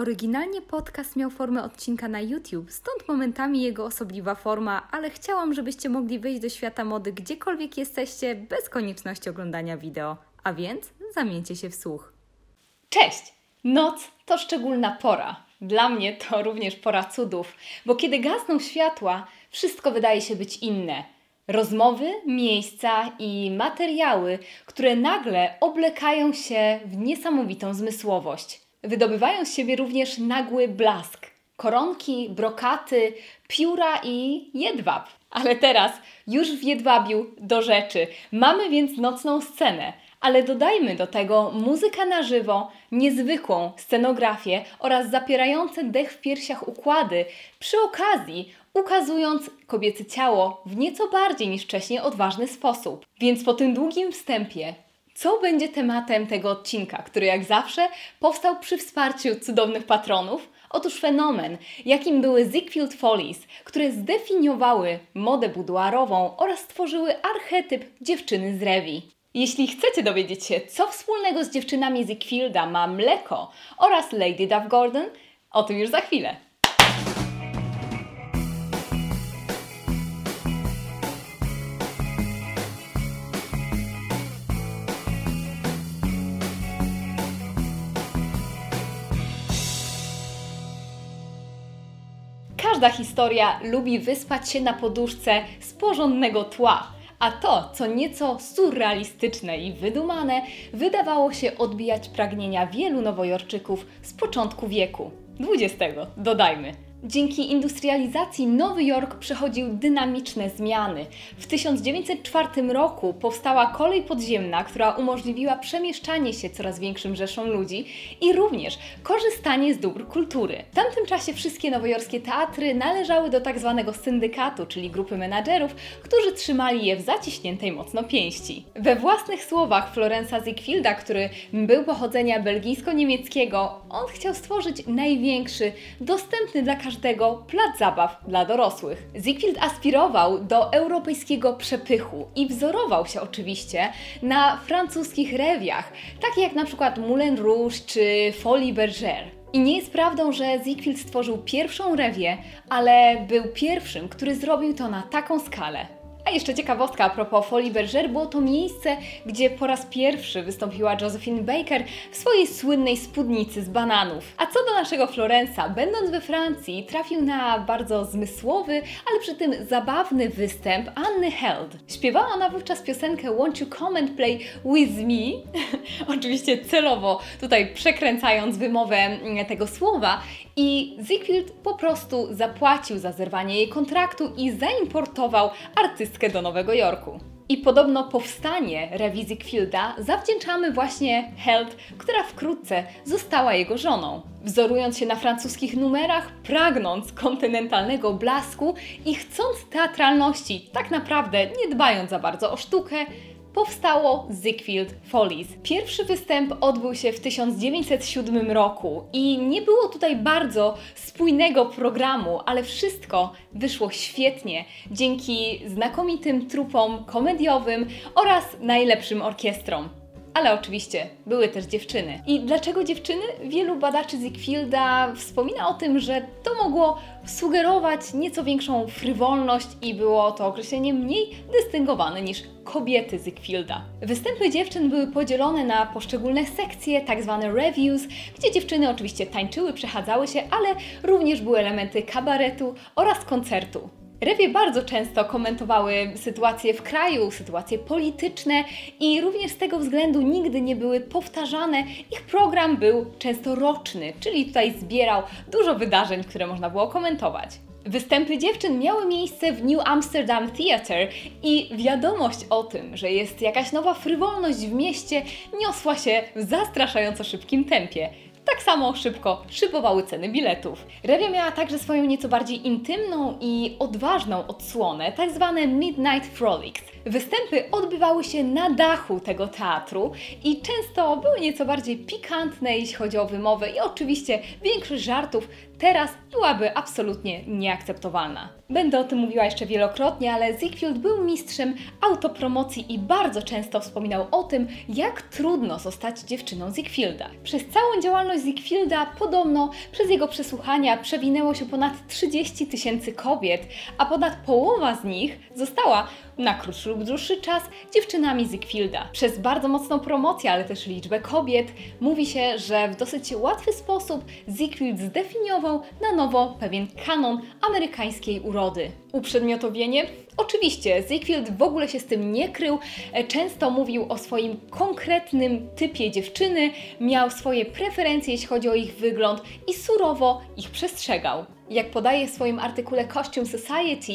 Oryginalnie podcast miał formę odcinka na YouTube, stąd momentami jego osobliwa forma, ale chciałam, żebyście mogli wyjść do świata mody gdziekolwiek jesteście, bez konieczności oglądania wideo. A więc zamieńcie się w słuch. Cześć! Noc to szczególna pora. Dla mnie to również pora cudów, bo kiedy gasną światła, wszystko wydaje się być inne. Rozmowy, miejsca i materiały, które nagle oblekają się w niesamowitą zmysłowość. Wydobywają z siebie również nagły blask. Koronki, brokaty, pióra i jedwab. Ale teraz już w jedwabiu do rzeczy. Mamy więc nocną scenę, ale dodajmy do tego muzykę na żywo, niezwykłą scenografię oraz zapierające dech w piersiach układy, przy okazji ukazując kobiece ciało w nieco bardziej niż wcześniej odważny sposób. Więc po tym długim wstępie co będzie tematem tego odcinka, który jak zawsze powstał przy wsparciu cudownych patronów? Otóż fenomen, jakim były Ziegfeld Follies, które zdefiniowały modę buduarową oraz stworzyły archetyp dziewczyny z rewi. Jeśli chcecie dowiedzieć się, co wspólnego z dziewczynami Ziegfielda ma mleko oraz Lady Duff Gordon, o tym już za chwilę. Każda historia lubi wyspać się na poduszce z porządnego tła. A to, co nieco surrealistyczne i wydumane, wydawało się odbijać pragnienia wielu nowojorczyków z początku wieku. XX, dodajmy. Dzięki industrializacji Nowy Jork przechodził dynamiczne zmiany. W 1904 roku powstała kolej podziemna, która umożliwiła przemieszczanie się coraz większym rzeszom ludzi i również korzystanie z dóbr kultury. W tamtym czasie wszystkie nowojorskie teatry należały do tak zwanego syndykatu, czyli grupy menadżerów, którzy trzymali je w zaciśniętej mocno pięści. We własnych słowach Florensa Ziegfielda, który był pochodzenia belgijsko-niemieckiego, on chciał stworzyć największy, dostępny dla każdego każdego plac zabaw dla dorosłych. Ziegfeld aspirował do europejskiego przepychu i wzorował się oczywiście na francuskich rewiach, takie jak na przykład Moulin Rouge czy Folie Bergère. I nie jest prawdą, że Ziegfeld stworzył pierwszą rewię, ale był pierwszym, który zrobił to na taką skalę. Jeszcze ciekawostka a propos Folie Bergère, było to miejsce, gdzie po raz pierwszy wystąpiła Josephine Baker w swojej słynnej spódnicy z bananów. A co do naszego Florensa, będąc we Francji, trafił na bardzo zmysłowy, ale przy tym zabawny występ Anny Held. Śpiewała ona wówczas piosenkę Won't You Come and Play With Me, oczywiście celowo tutaj przekręcając wymowę tego słowa i Ziegfeld po prostu zapłacił za zerwanie jej kontraktu i zaimportował artystkę do Nowego Jorku. I podobno powstanie rewizji Ziegfielda zawdzięczamy właśnie Held, która wkrótce została jego żoną. Wzorując się na francuskich numerach, pragnąc kontynentalnego blasku i chcąc teatralności, tak naprawdę nie dbając za bardzo o sztukę, powstało Ziegfeld Follies. Pierwszy występ odbył się w 1907 roku i nie było tutaj bardzo spójnego programu, ale wszystko wyszło świetnie dzięki znakomitym trupom komediowym oraz najlepszym orkiestrom. Ale oczywiście były też dziewczyny. I dlaczego dziewczyny? Wielu badaczy Ziegfielda wspomina o tym, że to mogło sugerować nieco większą frywolność i było to określenie mniej dystyngowane niż kobiety Ziegfielda. Występy dziewczyn były podzielone na poszczególne sekcje, tak zwane reviews, gdzie dziewczyny oczywiście tańczyły, przechadzały się, ale również były elementy kabaretu oraz koncertu. Rewie bardzo często komentowały sytuacje w kraju, sytuacje polityczne i również z tego względu nigdy nie były powtarzane. Ich program był często roczny, czyli tutaj zbierał dużo wydarzeń, które można było komentować. Występy dziewczyn miały miejsce w New Amsterdam Theatre i wiadomość o tym, że jest jakaś nowa frywolność w mieście, niosła się w zastraszająco szybkim tempie tak samo szybko szybowały ceny biletów. Rewia miała także swoją nieco bardziej intymną i odważną odsłonę, tak zwane Midnight Frolics. Występy odbywały się na dachu tego teatru i często były nieco bardziej pikantne, jeśli chodzi o wymowę i oczywiście większość żartów teraz byłaby absolutnie nieakceptowalna. Będę o tym mówiła jeszcze wielokrotnie, ale Ziegfeld był mistrzem autopromocji i bardzo często wspominał o tym, jak trudno zostać dziewczyną Ziegfielda. Przez całą działalność Ziegfielda podobno przez jego przesłuchania przewinęło się ponad 30 tysięcy kobiet, a ponad połowa z nich została na krótszy lub dłuższy czas dziewczynami Ziegfielda. Przez bardzo mocną promocję, ale też liczbę kobiet, mówi się, że w dosyć łatwy sposób Ziegfeld zdefiniował na nowo pewien kanon amerykańskiej urody. Uprzedmiotowienie? Oczywiście, Ziegfeld w ogóle się z tym nie krył. Często mówił o swoim konkretnym typie dziewczyny, miał swoje preferencje, jeśli chodzi o ich wygląd i surowo ich przestrzegał. Jak podaje w swoim artykule Costume Society,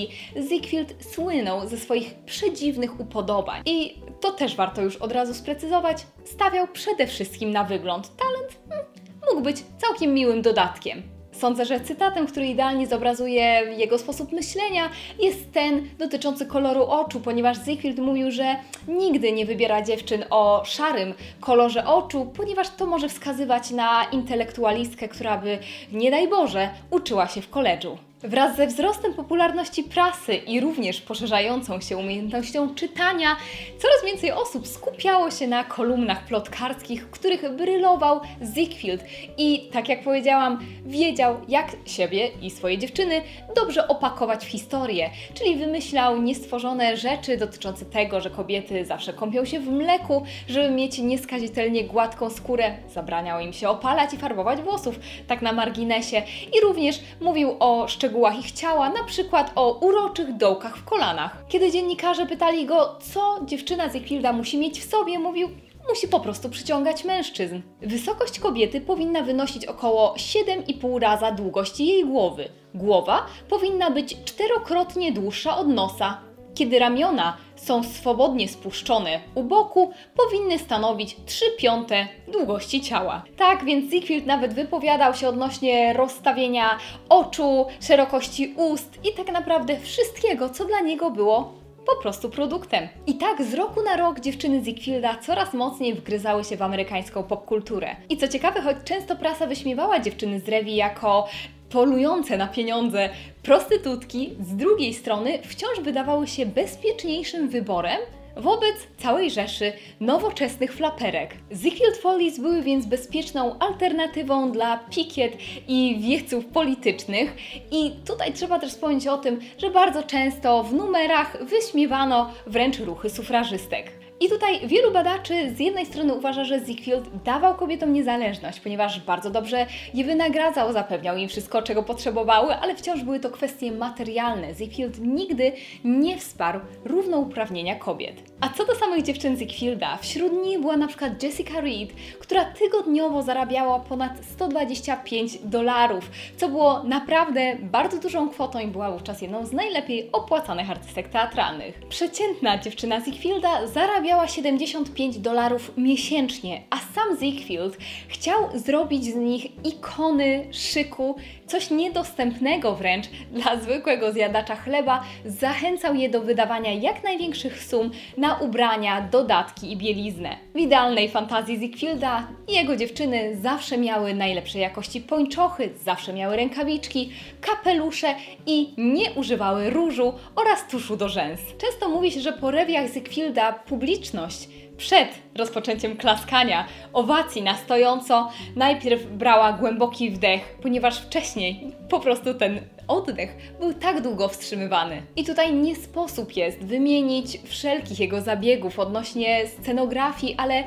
Ziegfeld słynął ze swoich przedziwnych upodobań. I to też warto już od razu sprecyzować, stawiał przede wszystkim na wygląd. Talent hmm, mógł być całkiem miłym dodatkiem. Sądzę, że cytatem, który idealnie zobrazuje jego sposób myślenia, jest ten dotyczący koloru oczu, ponieważ Ziegfeld mówił, że nigdy nie wybiera dziewczyn o szarym kolorze oczu, ponieważ to może wskazywać na intelektualistkę, która by, nie daj Boże, uczyła się w koledżu. Wraz ze wzrostem popularności prasy i również poszerzającą się umiejętnością czytania, coraz więcej osób skupiało się na kolumnach plotkarskich, których brylował Ziegfeld i, tak jak powiedziałam, wiedział, jak siebie i swoje dziewczyny dobrze opakować w historię, czyli wymyślał niestworzone rzeczy dotyczące tego, że kobiety zawsze kąpią się w mleku, żeby mieć nieskazitelnie gładką skórę, zabraniał im się opalać i farbować włosów, tak na marginesie, i również mówił o szczególnych szczegółach na przykład o uroczych dołkach w kolanach. Kiedy dziennikarze pytali go, co dziewczyna z Equilda musi mieć w sobie, mówił, musi po prostu przyciągać mężczyzn. Wysokość kobiety powinna wynosić około 7,5 raza długości jej głowy. Głowa powinna być czterokrotnie dłuższa od nosa. Kiedy ramiona są swobodnie spuszczone u boku, powinny stanowić 3 piąte długości ciała. Tak więc Ziegfeld nawet wypowiadał się odnośnie rozstawienia oczu, szerokości ust i tak naprawdę wszystkiego, co dla niego było po prostu produktem. I tak z roku na rok dziewczyny Ziegfielda coraz mocniej wgryzały się w amerykańską popkulturę. I co ciekawe, choć często prasa wyśmiewała dziewczyny z Rewi jako polujące na pieniądze prostytutki, z drugiej strony wciąż wydawały się bezpieczniejszym wyborem wobec całej rzeszy nowoczesnych flaperek. Ziegfeld Follies były więc bezpieczną alternatywą dla pikiet i wieców politycznych i tutaj trzeba też wspomnieć o tym, że bardzo często w numerach wyśmiewano wręcz ruchy sufrażystek. I tutaj wielu badaczy z jednej strony uważa, że Ziegfeld dawał kobietom niezależność, ponieważ bardzo dobrze je wynagradzał, zapewniał im wszystko, czego potrzebowały, ale wciąż były to kwestie materialne. Ziegfeld nigdy nie wsparł równouprawnienia kobiet. A co do samych dziewczyn Ziegfielda, wśród nich była na przykład Jessica Reed, która tygodniowo zarabiała ponad 125 dolarów, co było naprawdę bardzo dużą kwotą i była wówczas jedną z najlepiej opłacanych artystek teatralnych. Przeciętna dziewczyna Ziegfielda zarabiała zarabiała 75 dolarów miesięcznie, a sam Ziegfeld chciał zrobić z nich ikony szyku, coś niedostępnego wręcz dla zwykłego zjadacza chleba, zachęcał je do wydawania jak największych sum na ubrania, dodatki i bieliznę. W idealnej fantazji Ziegfielda jego dziewczyny zawsze miały najlepszej jakości pończochy, zawsze miały rękawiczki, kapelusze i nie używały różu oraz tuszu do rzęs. Często mówi się, że po rewiach Ziegfielda publiczność przed rozpoczęciem klaskania, owacji na stojąco, najpierw brała głęboki wdech, ponieważ wcześniej po prostu ten oddech był tak długo wstrzymywany. I tutaj nie sposób jest wymienić wszelkich jego zabiegów odnośnie scenografii, ale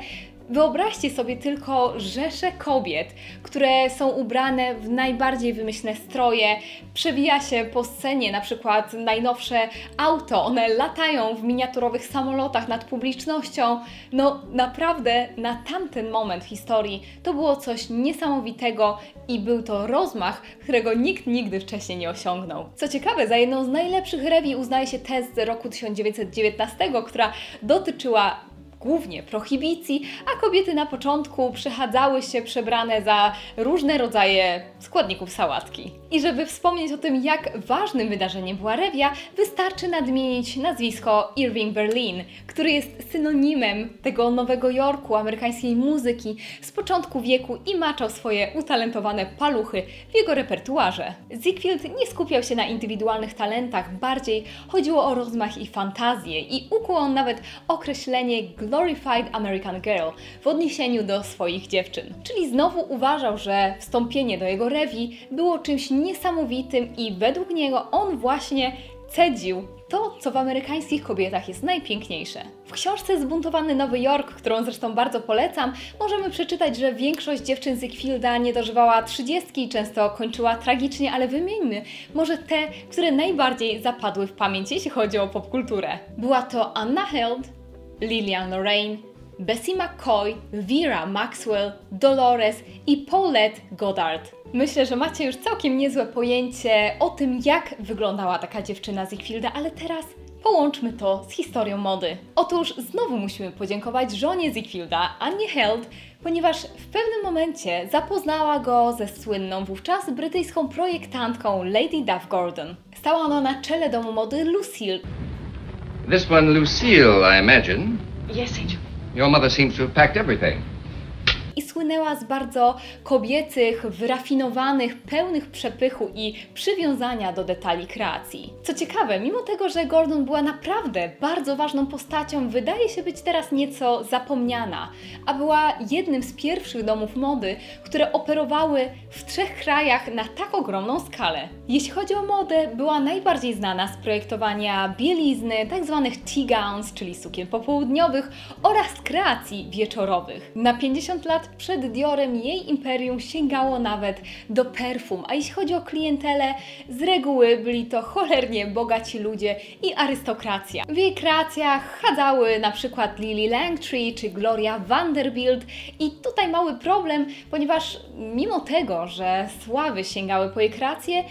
Wyobraźcie sobie tylko rzesze kobiet, które są ubrane w najbardziej wymyślne stroje, przewija się po scenie na przykład najnowsze auto, one latają w miniaturowych samolotach nad publicznością. No naprawdę na tamten moment historii to było coś niesamowitego i był to rozmach, którego nikt nigdy wcześniej nie osiągnął. Co ciekawe, za jedną z najlepszych rewi uznaje się test z roku 1919, która dotyczyła głównie prohibicji, a kobiety na początku przechadzały się przebrane za różne rodzaje składników sałatki. I żeby wspomnieć o tym, jak ważnym wydarzeniem była rewia, wystarczy nadmienić nazwisko Irving Berlin, który jest synonimem tego Nowego Jorku, amerykańskiej muzyki z początku wieku i maczał swoje utalentowane paluchy w jego repertuarze. Ziegfeld nie skupiał się na indywidualnych talentach, bardziej chodziło o rozmach i fantazję i ukuł on nawet określenie glorified American girl w odniesieniu do swoich dziewczyn. Czyli znowu uważał, że wstąpienie do jego rewi było czymś niesamowitym i według niego on właśnie cedził to, co w amerykańskich kobietach jest najpiękniejsze. W książce Zbuntowany Nowy Jork, którą zresztą bardzo polecam, możemy przeczytać, że większość dziewczyn z nie dożywała trzydziestki i często kończyła tragicznie, ale wymieńmy może te, które najbardziej zapadły w pamięć, jeśli chodzi o popkulturę. Była to Anna Held, Lillian Lorraine, Bessie McCoy, Vera Maxwell, Dolores i Paulette Goddard. Myślę, że macie już całkiem niezłe pojęcie o tym, jak wyglądała taka dziewczyna z Ziegfielda, ale teraz połączmy to z historią mody. Otóż znowu musimy podziękować żonie Ziegfielda, Annie Held, ponieważ w pewnym momencie zapoznała go ze słynną wówczas brytyjską projektantką Lady Duff Gordon. Stała ona na czele domu mody Lucille. This one, Lucille, I imagine. Yes, Angel. Your mother seems to have packed everything. Słynęła z bardzo kobiecych, wyrafinowanych, pełnych przepychu i przywiązania do detali kreacji. Co ciekawe, mimo tego, że Gordon była naprawdę bardzo ważną postacią, wydaje się być teraz nieco zapomniana, a była jednym z pierwszych domów mody, które operowały w trzech krajach na tak ogromną skalę. Jeśli chodzi o modę, była najbardziej znana z projektowania bielizny, tzw. Tak tea gowns, czyli sukien popołudniowych oraz kreacji wieczorowych. Na 50 lat przed Diorem jej imperium sięgało nawet do perfum, a jeśli chodzi o klientelę, z reguły byli to cholernie bogaci ludzie i arystokracja. W jej kreacjach chadzały na przykład Lily Langtry czy Gloria Vanderbilt i tutaj mały problem, ponieważ mimo tego, że sławy sięgały po jej kreacje,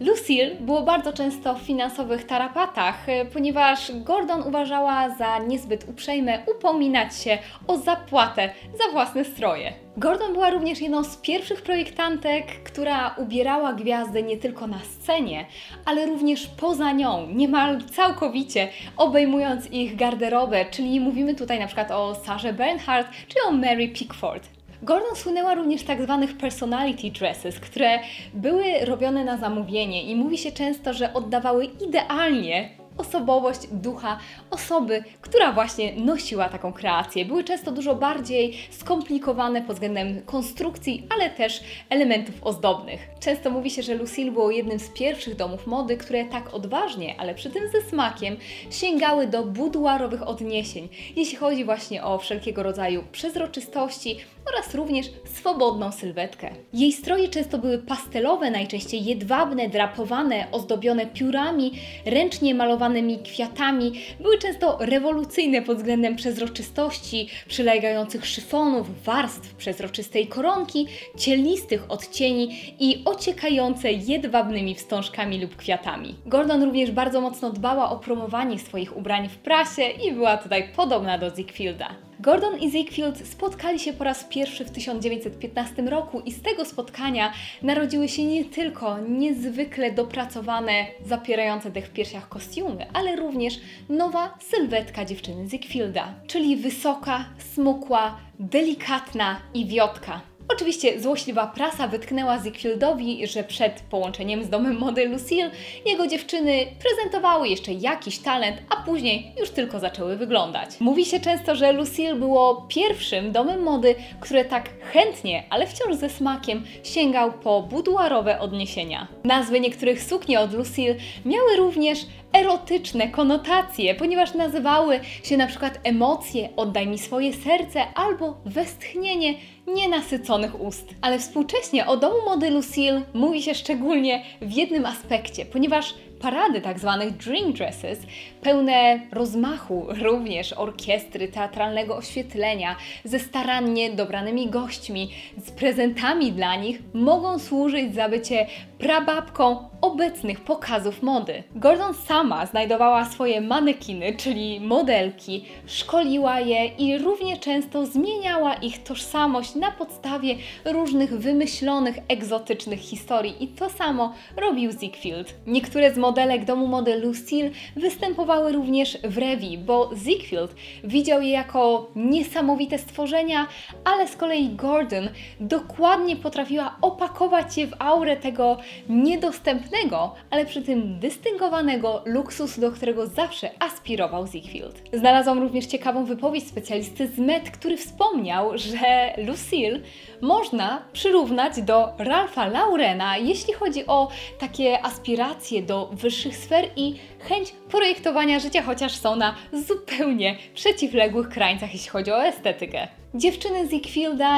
Lucille było bardzo często w finansowych tarapatach, e, ponieważ Gordon uważała za niezbyt uprzejme upominać się o zapłatę za własne stroje. Gordon była również jedną z pierwszych projektantek, która ubierała gwiazdy nie tylko na scenie, ale również poza nią, niemal całkowicie, obejmując ich garderobę, czyli mówimy tutaj na przykład o Sarze Bernhardt czy o Mary Pickford. Gordon słynęła również tak zwanych personality dresses, które były robione na zamówienie i mówi się często, że oddawały idealnie osobowość ducha osoby, która właśnie nosiła taką kreację. Były często dużo bardziej skomplikowane pod względem konstrukcji, ale też elementów ozdobnych. Często mówi się, że Lucille było jednym z pierwszych domów mody, które tak odważnie, ale przy tym ze smakiem sięgały do buduarowych odniesień, jeśli chodzi właśnie o wszelkiego rodzaju przezroczystości oraz również swobodną sylwetkę. Jej stroje często były pastelowe, najczęściej jedwabne, drapowane, ozdobione piórami, ręcznie malowanymi kwiatami, były często rewolucyjne pod względem przezroczystości, przylegających szyfonów, warstw przezroczystej koronki, cielistych odcieni i ociekające jedwabnymi wstążkami lub kwiatami. Gordon również bardzo mocno dbała o promowanie swoich ubrań w prasie i była tutaj podobna do Ziegfielda. Gordon i Ziegfeld spotkali się po raz pierwszy w 1915 roku i z tego spotkania narodziły się nie tylko niezwykle dopracowane, zapierające dech w piersiach kostiumy, ale również nowa sylwetka dziewczyny Ziegfielda, czyli wysoka, smukła, delikatna i wiotka. Oczywiście złośliwa prasa wytknęła Ziegfieldowi, że przed połączeniem z domem mody Lucille jego dziewczyny prezentowały jeszcze jakiś talent, a później już tylko zaczęły wyglądać. Mówi się często, że Lucille było pierwszym domem mody, które tak chętnie, ale wciąż ze smakiem sięgał po buduarowe odniesienia. Nazwy niektórych sukni od Lucille miały również erotyczne konotacje, ponieważ nazywały się na przykład emocje, oddaj mi swoje serce albo westchnienie nienasyconych ust. Ale współcześnie o domu mody Lucille mówi się szczególnie w jednym aspekcie, ponieważ parady tak zwanych dream dresses, pełne rozmachu również orkiestry, teatralnego oświetlenia, ze starannie dobranymi gośćmi, z prezentami dla nich, mogą służyć za bycie prababką obecnych pokazów mody. Gordon sama znajdowała swoje manekiny, czyli modelki, szkoliła je i równie często zmieniała ich tożsamość na podstawie różnych wymyślonych, egzotycznych historii i to samo robił Ziegfeld. Niektóre z modelek domu mody Lucille występowały również w Rewi, bo Ziegfeld widział je jako niesamowite stworzenia, ale z kolei Gordon dokładnie potrafiła opakować je w aurę tego niedostępnego przystępnego, ale przy tym dystyngowanego luksusu, do którego zawsze aspirował Ziegfeld. Znalazłam również ciekawą wypowiedź specjalisty z Met, który wspomniał, że Lucille można przyrównać do Ralpha Laurena, jeśli chodzi o takie aspiracje do wyższych sfer i chęć projektowania życia, chociaż są na zupełnie przeciwległych krańcach, jeśli chodzi o estetykę. Dziewczyny z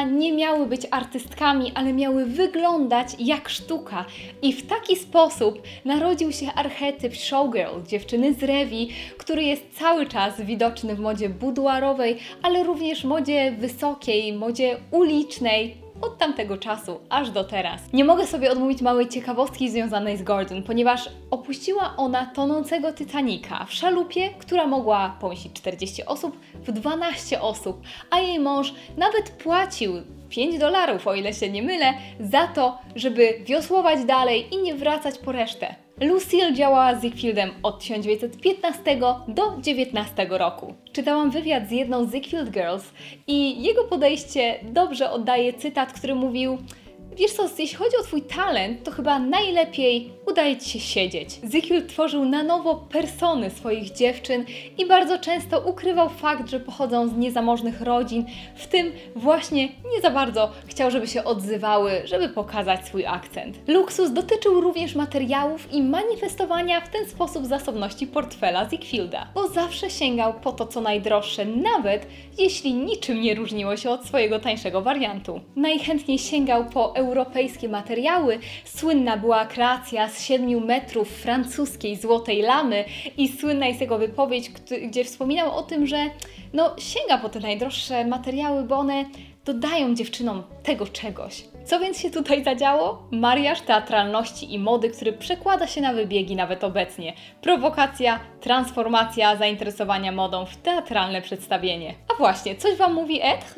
nie miały być artystkami, ale miały wyglądać jak sztuka. I w taki sposób narodził się archetyp showgirl, dziewczyny z rewi, który jest cały czas widoczny w modzie buduarowej, ale również modzie wysokiej, modzie ulicznej, od tamtego czasu aż do teraz. Nie mogę sobie odmówić małej ciekawostki związanej z Gordon, ponieważ opuściła ona tonącego Titanica w szalupie, która mogła pomieścić 40 osób w 12 osób, a jej mąż nawet płacił 5 dolarów, o ile się nie mylę, za to, żeby wiosłować dalej i nie wracać po resztę. Lucille działała z Ziegfieldem od 1915 do 19 roku. Czytałam wywiad z jedną z Ziegfeld Girls i jego podejście dobrze oddaje cytat, który mówił Wiesz co, jeśli chodzi o Twój talent, to chyba najlepiej udaje Ci się siedzieć. Ziegfeld tworzył na nowo persony swoich dziewczyn i bardzo często ukrywał fakt, że pochodzą z niezamożnych rodzin, w tym właśnie nie za bardzo chciał, żeby się odzywały, żeby pokazać swój akcent. Luksus dotyczył również materiałów i manifestowania w ten sposób zasobności portfela Ziegfielda, bo zawsze sięgał po to, co najdroższe, nawet jeśli niczym nie różniło się od swojego tańszego wariantu. Najchętniej sięgał po europejskie materiały. Słynna była kreacja z 7 metrów francuskiej złotej lamy i słynna jest jego wypowiedź, gdzie wspominał o tym, że no, sięga po te najdroższe materiały, bo one dodają dziewczynom tego czegoś. Co więc się tutaj zadziało? Mariaż teatralności i mody, który przekłada się na wybiegi nawet obecnie. Prowokacja, transformacja zainteresowania modą w teatralne przedstawienie. A właśnie, coś Wam mówi Ed?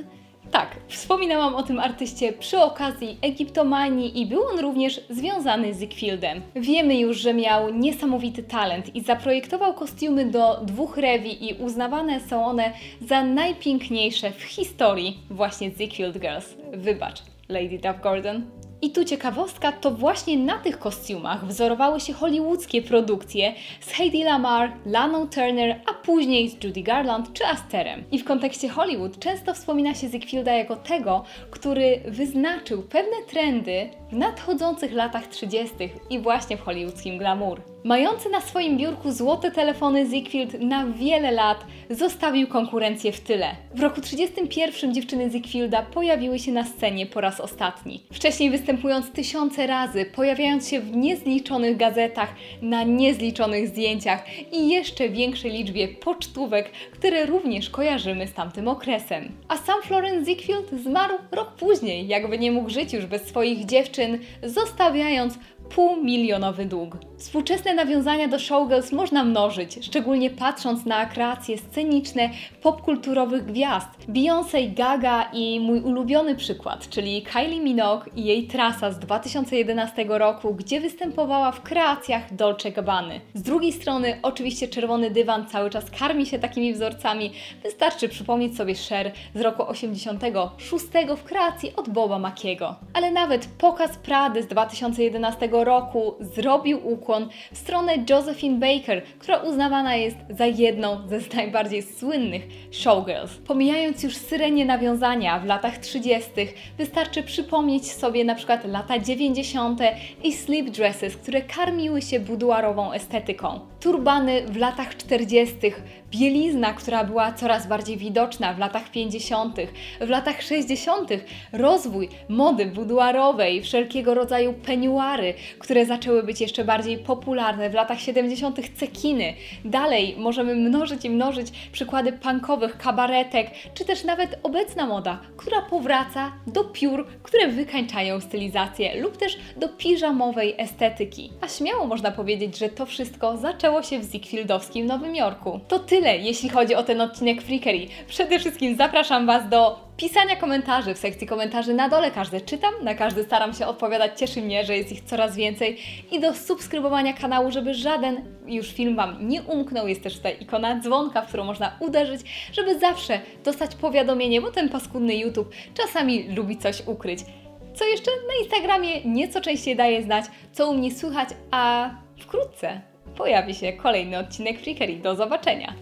Tak, wspominałam o tym artyście przy okazji Egiptomanii i był on również związany z Ziegfieldem. Wiemy już, że miał niesamowity talent i zaprojektował kostiumy do dwóch rewi i uznawane są one za najpiękniejsze w historii właśnie Ziegfeld Girls. Wybacz, Lady Duff Gordon. I tu ciekawostka, to właśnie na tych kostiumach wzorowały się hollywoodzkie produkcje z Heidi Lamar, Laną Turner, a później z Judy Garland czy Asterem. I w kontekście Hollywood często wspomina się Ziegfielda jako tego, który wyznaczył pewne trendy w nadchodzących latach 30. i właśnie w hollywoodzkim glamour. Mający na swoim biurku złote telefony Ziegfeld na wiele lat zostawił konkurencję w tyle. W roku 31 dziewczyny Ziegfielda pojawiły się na scenie po raz ostatni. Wcześniej występując tysiące razy, pojawiając się w niezliczonych gazetach, na niezliczonych zdjęciach i jeszcze większej liczbie pocztówek, które również kojarzymy z tamtym okresem. A sam Florence Ziegfeld zmarł rok później, jakby nie mógł żyć już bez swoich dziewczyn, zostawiając półmilionowy dług. Współczesne nawiązania do showgirls można mnożyć, szczególnie patrząc na kreacje sceniczne popkulturowych gwiazd. Beyoncé, Gaga i mój ulubiony przykład, czyli Kylie Minogue i jej trasa z 2011 roku, gdzie występowała w kreacjach Dolce Gabbany. Z drugiej strony oczywiście czerwony dywan cały czas karmi się takimi wzorcami. Wystarczy przypomnieć sobie Cher z roku 86 w kreacji od Boba Makiego. Ale nawet pokaz Prady z 2011 roku zrobił ukłon w stronę Josephine Baker, która uznawana jest za jedną ze najbardziej słynnych showgirls. Pomijając już syrenie nawiązania w latach 30., wystarczy przypomnieć sobie na przykład lata 90. i slip dresses, które karmiły się buduarową estetyką. Turbany w latach 40., bielizna, która była coraz bardziej widoczna w latach 50., w latach 60., rozwój mody buduarowej, wszelkiego rodzaju peniuary, które zaczęły być jeszcze bardziej popularne w latach 70. cekiny. Dalej możemy mnożyć i mnożyć przykłady punkowych, kabaretek, czy też nawet obecna moda, która powraca do piór, które wykańczają stylizację lub też do piżamowej estetyki. A śmiało można powiedzieć, że to wszystko zaczęło się w Ziegfieldowskim Nowym Jorku. To tyle, jeśli chodzi o ten odcinek Freakery. Przede wszystkim zapraszam Was do pisania komentarzy w sekcji komentarzy na dole. Każdy czytam, na każdy staram się odpowiadać. Cieszy mnie, że jest ich coraz więcej. I do subskrybowania kanału, żeby żaden już film Wam nie umknął. Jest też tutaj ikona dzwonka, w którą można uderzyć, żeby zawsze dostać powiadomienie, bo ten paskudny YouTube czasami lubi coś ukryć. Co jeszcze na Instagramie nieco częściej daję znać, co u mnie słychać, a wkrótce pojawi się kolejny odcinek Freakery. Do zobaczenia!